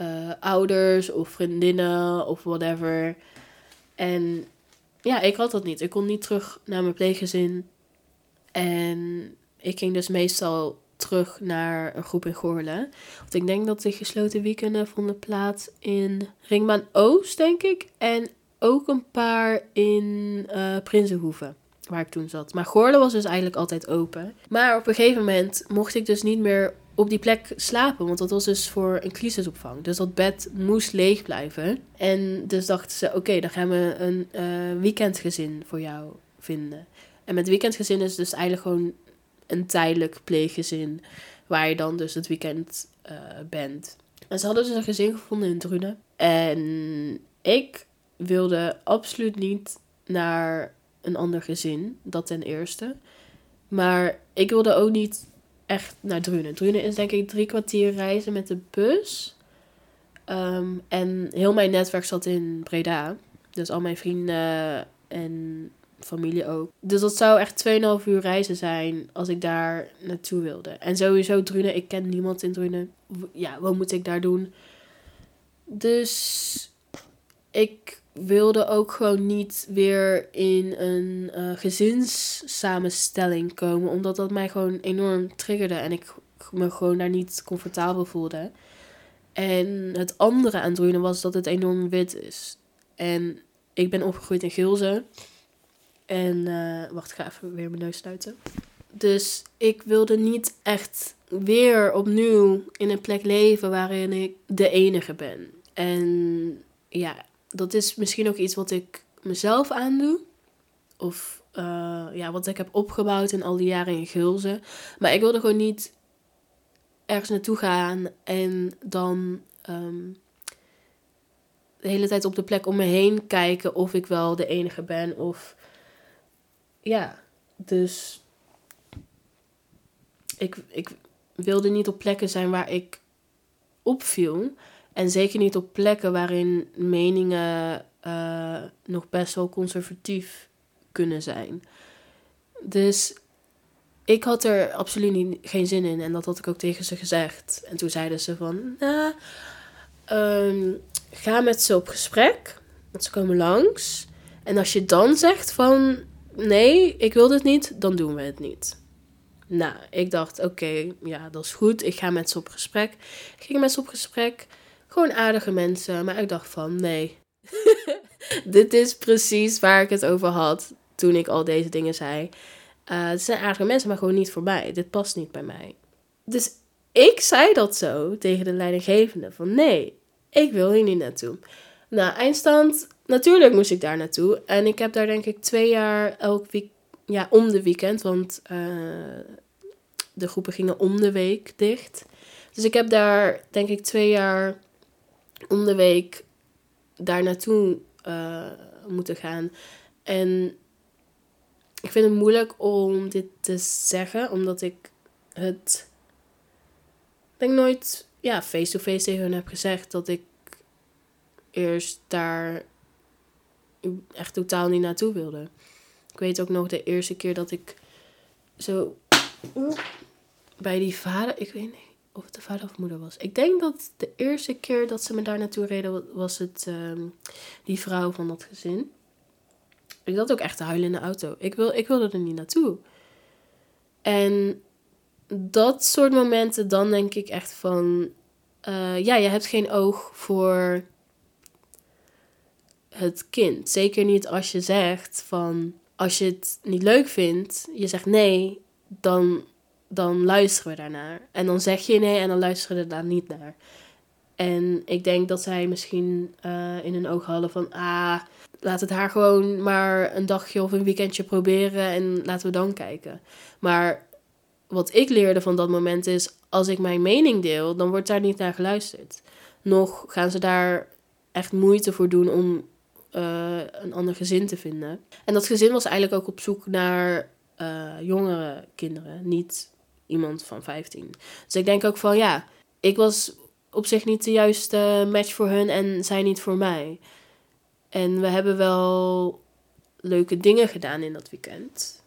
uh, ouders of vriendinnen of whatever. En ja, ik had dat niet. Ik kon niet terug naar mijn pleeggezin. En ik ging dus meestal terug naar een groep in Goorlen. Want ik denk dat de gesloten weekenden vonden plaats in Ringbaan Oost, denk ik. En ook een paar in uh, Prinsenhoeven, waar ik toen zat. Maar Goorlen was dus eigenlijk altijd open. Maar op een gegeven moment mocht ik dus niet meer op die plek slapen. Want dat was dus voor een crisisopvang. Dus dat bed moest leeg blijven. En dus dachten ze, oké, dan gaan we een uh, weekendgezin voor jou vinden. En met weekendgezin is dus eigenlijk gewoon een tijdelijk pleeggezin. Waar je dan dus het weekend uh, bent. En ze hadden dus een gezin gevonden in Drunen. En ik wilde absoluut niet naar een ander gezin. Dat ten eerste. Maar ik wilde ook niet echt naar Drunen. Drunen is denk ik drie kwartier reizen met de bus. Ehm, en heel mijn netwerk zat in Breda. Dus al mijn vrienden en familie ook. Dus dat zou echt 2,5 uur reizen zijn als ik daar naartoe wilde. En sowieso Drunen, ik ken niemand in Drunen. Ja, wat moet ik daar doen? Dus ik wilde ook gewoon niet weer in een uh, gezinssamenstelling komen. Omdat dat mij gewoon enorm triggerde en ik me gewoon daar niet comfortabel voelde. En het andere aan was dat het enorm wit is. En ik ben opgegroeid in Gilze. En uh, wacht, ik ga even weer mijn neus sluiten. Dus ik wilde niet echt weer opnieuw in een plek leven waarin ik de enige ben. En ja, dat is misschien ook iets wat ik mezelf aandoe. Of uh, ja, wat ik heb opgebouwd in al die jaren in Gulzen. Maar ik wilde gewoon niet ergens naartoe gaan en dan um, de hele tijd op de plek om me heen kijken of ik wel de enige ben. Of ja, dus ik, ik wilde niet op plekken zijn waar ik opviel. En zeker niet op plekken waarin meningen uh, nog best wel conservatief kunnen zijn. Dus ik had er absoluut niet, geen zin in. En dat had ik ook tegen ze gezegd. En toen zeiden ze van, nou, um, ga met ze op gesprek. Want ze komen langs. En als je dan zegt van, nee, ik wil dit niet, dan doen we het niet. Nou, ik dacht, oké, ja, dat is goed. Ik ga met ze op gesprek. Ik ging met ze op gesprek. Gewoon aardige mensen. Maar ik dacht van, nee. Dit is precies waar ik het over had toen ik al deze dingen zei. Uh, het zijn aardige mensen, maar gewoon niet voor mij. Dit past niet bij mij. Dus ik zei dat zo tegen de leidinggevende. Van nee, ik wil hier niet naartoe. Nou, eindstand, natuurlijk moest ik daar naartoe. En ik heb daar denk ik twee jaar elk week, ja, om de weekend. Want uh, de groepen gingen om de week dicht. Dus ik heb daar denk ik twee jaar om de week daar naartoe uh, moeten gaan. En ik vind het moeilijk om dit te zeggen, omdat ik het denk nooit ja, face-to-face -face tegen hun heb gezegd dat ik eerst daar echt totaal niet naartoe wilde. Ik weet ook nog de eerste keer dat ik zo bij die vader, ik weet niet, of het de vader of moeder was. Ik denk dat de eerste keer dat ze me daar naartoe reden, was het ehm, die vrouw van dat gezin. Ik zat ook echt te huilen in de auto. Ik, wil, ik wilde er niet naartoe. En dat soort momenten, dan denk ik echt van... Uh, ja, je hebt geen oog voor het kind. Zeker niet als je zegt van... Als je het niet leuk vindt, je zegt nee, dan, dan luisteren we daarnaar. En dan zeg je nee en dan luisteren we daar niet naar. En ik denk dat zij misschien uh, in hun ogen hadden van... Ah, laat het haar gewoon maar een dagje of een weekendje proberen en laten we dan kijken. Maar wat ik leerde van dat moment is, als ik mijn mening deel, dan wordt daar niet naar geluisterd. Nog gaan ze daar echt moeite voor doen om uh, een ander gezin te vinden. En dat gezin was eigenlijk ook op zoek naar uh, jongere kinderen, niet iemand van 15. Dus ik denk ook van ja, ik was op zich niet de juiste match voor hun en zij niet voor mij. En we hebben wel leuke dingen gedaan in dat weekend.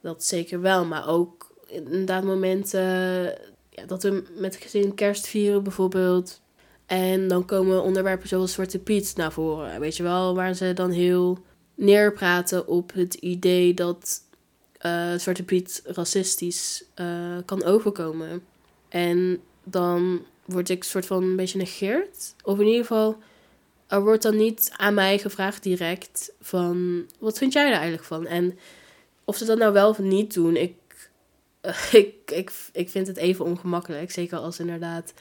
Dat zeker wel, maar ook inderdaad momenten ja, dat we met gezin kerst vieren bijvoorbeeld. En dan komen onderwerpen zoals Zwarte Piet naar voren. Weet je wel, waar ze dan heel neerpraten op het idee dat uh, Zwarte Piet racistisch uh, kan overkomen. En dan word ik soort van een beetje negeerd. Of in ieder geval er wordt dan niet aan mij gevraagd direct van wat vind jij er eigenlijk van? En of ze dat nou wel of niet doen, ik, ik, ik, ik vind het even ongemakkelijk. Zeker als inderdaad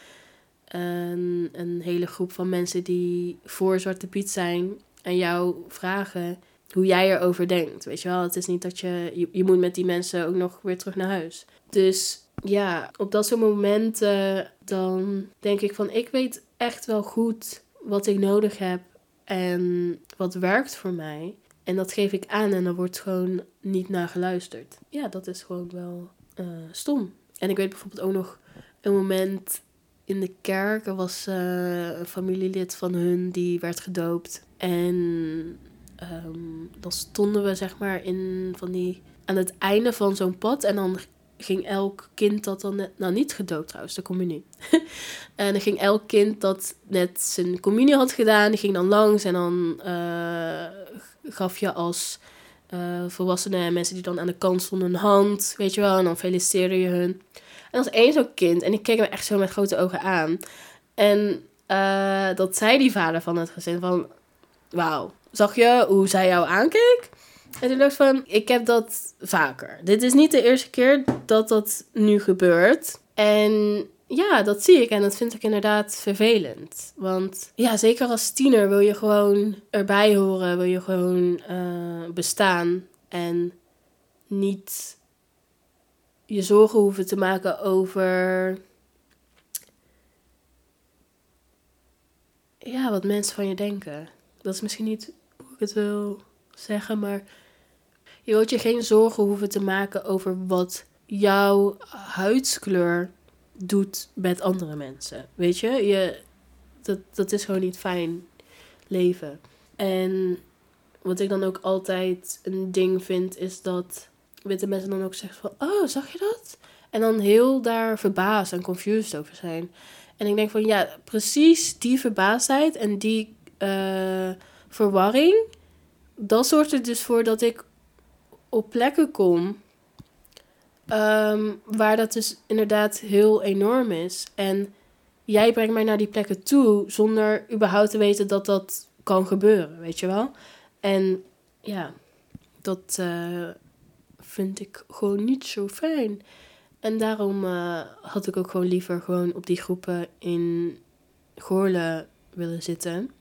een, een hele groep van mensen die voor Zwarte Piet zijn en jou vragen hoe jij erover denkt. Weet je wel, het is niet dat je, je, moet met die mensen ook nog weer terug naar huis. Dus ja, op dat soort momenten dan denk ik van ik weet echt wel goed wat ik nodig heb en wat werkt voor mij. En dat geef ik aan en er wordt gewoon niet naar geluisterd. Ja, dat is gewoon wel uh, stom. En ik weet bijvoorbeeld ook nog een moment in de kerk. Er was uh, een familielid van hun die werd gedoopt. En um, dan stonden we zeg maar in van die aan het einde van zo'n pad. En dan ging elk kind dat dan net, nou niet gedoopt trouwens, de communie. en dan ging elk kind dat net zijn communie had gedaan, die ging dan langs en dan uh, gaf je als uh, volwassenen en mensen die dan aan de kant stonden een hand, weet je wel, en dan feliciteerde je hun. En als één zo'n kind, en ik keek hem echt zo met grote ogen aan. En uh, dat zei die vader van het gezin van, wauw, zag je hoe zij jou aankeek? En toen dacht van, ik heb dat vaker. Dit is niet de eerste keer dat dat nu gebeurt. En ja, dat zie ik en dat vind ik inderdaad vervelend. Want ja, zeker als tiener wil je gewoon erbij horen, wil je gewoon uh, bestaan en niet je zorgen hoeven te maken over ja, wat mensen van je denken. Dat is misschien niet ik het wil zeggen, maar je wilt je geen zorgen hoeven te maken over wat jouw huidskleur doet met andere mensen. Weet je, je dat, dat is gewoon niet fijn leven. En wat ik dan ook altijd een ding vind, is dat witte mensen dan ook zeggen van, oh, zag je dat? En dan heel daar verbaasd en confused over zijn. En ik denk van, ja, precies die verbaasdheid en die uh, verwarring, dat zorgt er dus voor dat ik op plekken kom um, waar dat dus inderdaad heel enorm is. En jij brengt mij naar die plekken toe zonder überhaupt te weten dat dat kan gebeuren, weet je wel? En ja, dat uh, vind ik gewoon niet zo fijn. En daarom uh, had ik ook gewoon liever gewoon op die groepen in Goorlen willen zitten.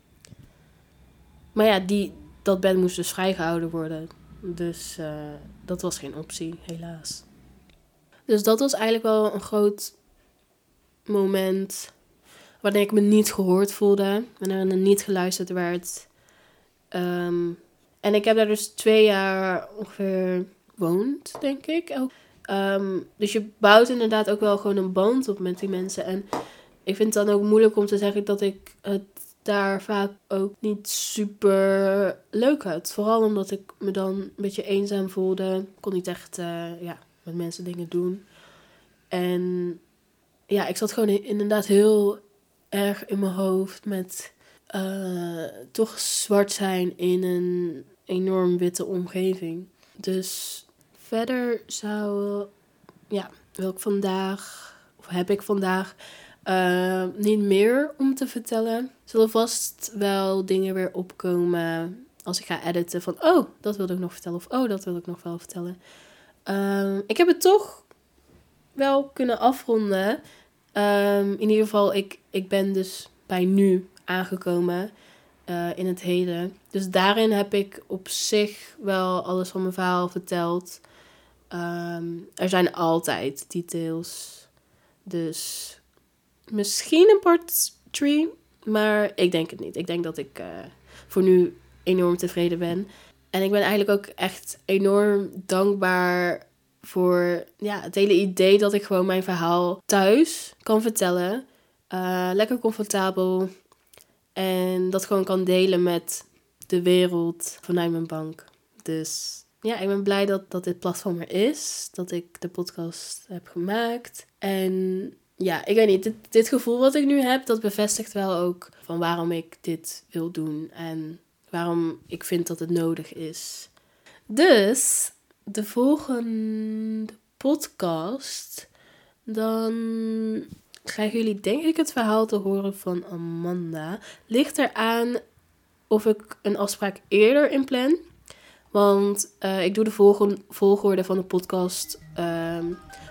Maar ja, die, dat bed moest dus vrijgehouden worden. Dus uh, dat was geen optie, helaas. Dus dat was eigenlijk wel een groot moment wanneer ik me niet gehoord voelde, wanneer er niet geluisterd werd. Um, en ik heb daar dus twee jaar ongeveer gewoond, denk ik. Um, dus je bouwt inderdaad ook wel gewoon een band op met die mensen. En ik vind het dan ook moeilijk om te zeggen dat ik het daar vaak ook niet super leuk uit. Vooral omdat ik me dan een beetje eenzaam voelde. Kon niet echt uh, ja, met mensen dingen doen. En ja, ik zat gewoon inderdaad heel erg in mijn hoofd met uh, toch zwart zijn in een enorm witte omgeving. Dus verder zou, ja, wil ik vandaag, of heb ik vandaag uh, niet meer om te vertellen. Zullen vast wel dingen weer opkomen als ik ga editen van, oh, dat wilde ik nog vertellen. Of, oh, dat wil ik nog wel vertellen. Uh, ik heb het toch wel kunnen afronden. Um, in ieder geval, ik, ik ben dus bij nu aangekomen uh, in het heden. Dus daarin heb ik op zich wel alles van mijn verhaal verteld. Um, er zijn altijd details. Dus misschien een part 3, maar ik denk het niet. Ik denk dat ik uh, voor nu enorm tevreden ben. En ik ben eigenlijk ook echt enorm dankbaar voor ja, het hele idee dat ik gewoon mijn verhaal thuis kan vertellen. Uh, lekker comfortabel. En dat gewoon kan delen met de wereld vanuit mijn bank. Dus ja, ik ben blij dat, dat dit platform er is. Dat ik de podcast heb gemaakt. En ja, ik weet niet. Dit, dit gevoel wat ik nu heb, dat bevestigt wel ook van waarom ik dit wil doen. En waarom ik vind dat het nodig is. Dus de volgende podcast, dan krijgen jullie denk ik het verhaal te horen van Amanda. Ligt eraan of ik een afspraak eerder inplan. Want uh, ik doe de volgorde van de podcast uh,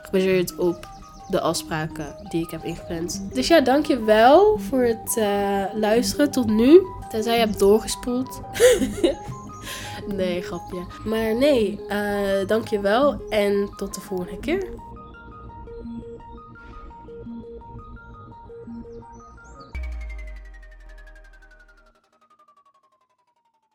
gebaseerd op de afspraken die ik heb ingepland. Dus ja, dankjewel voor het uh, luisteren tot nu. Tenzij je hebt doorgespoeld. nee, grapje. Maar nee, uh, dankjewel en tot de volgende keer.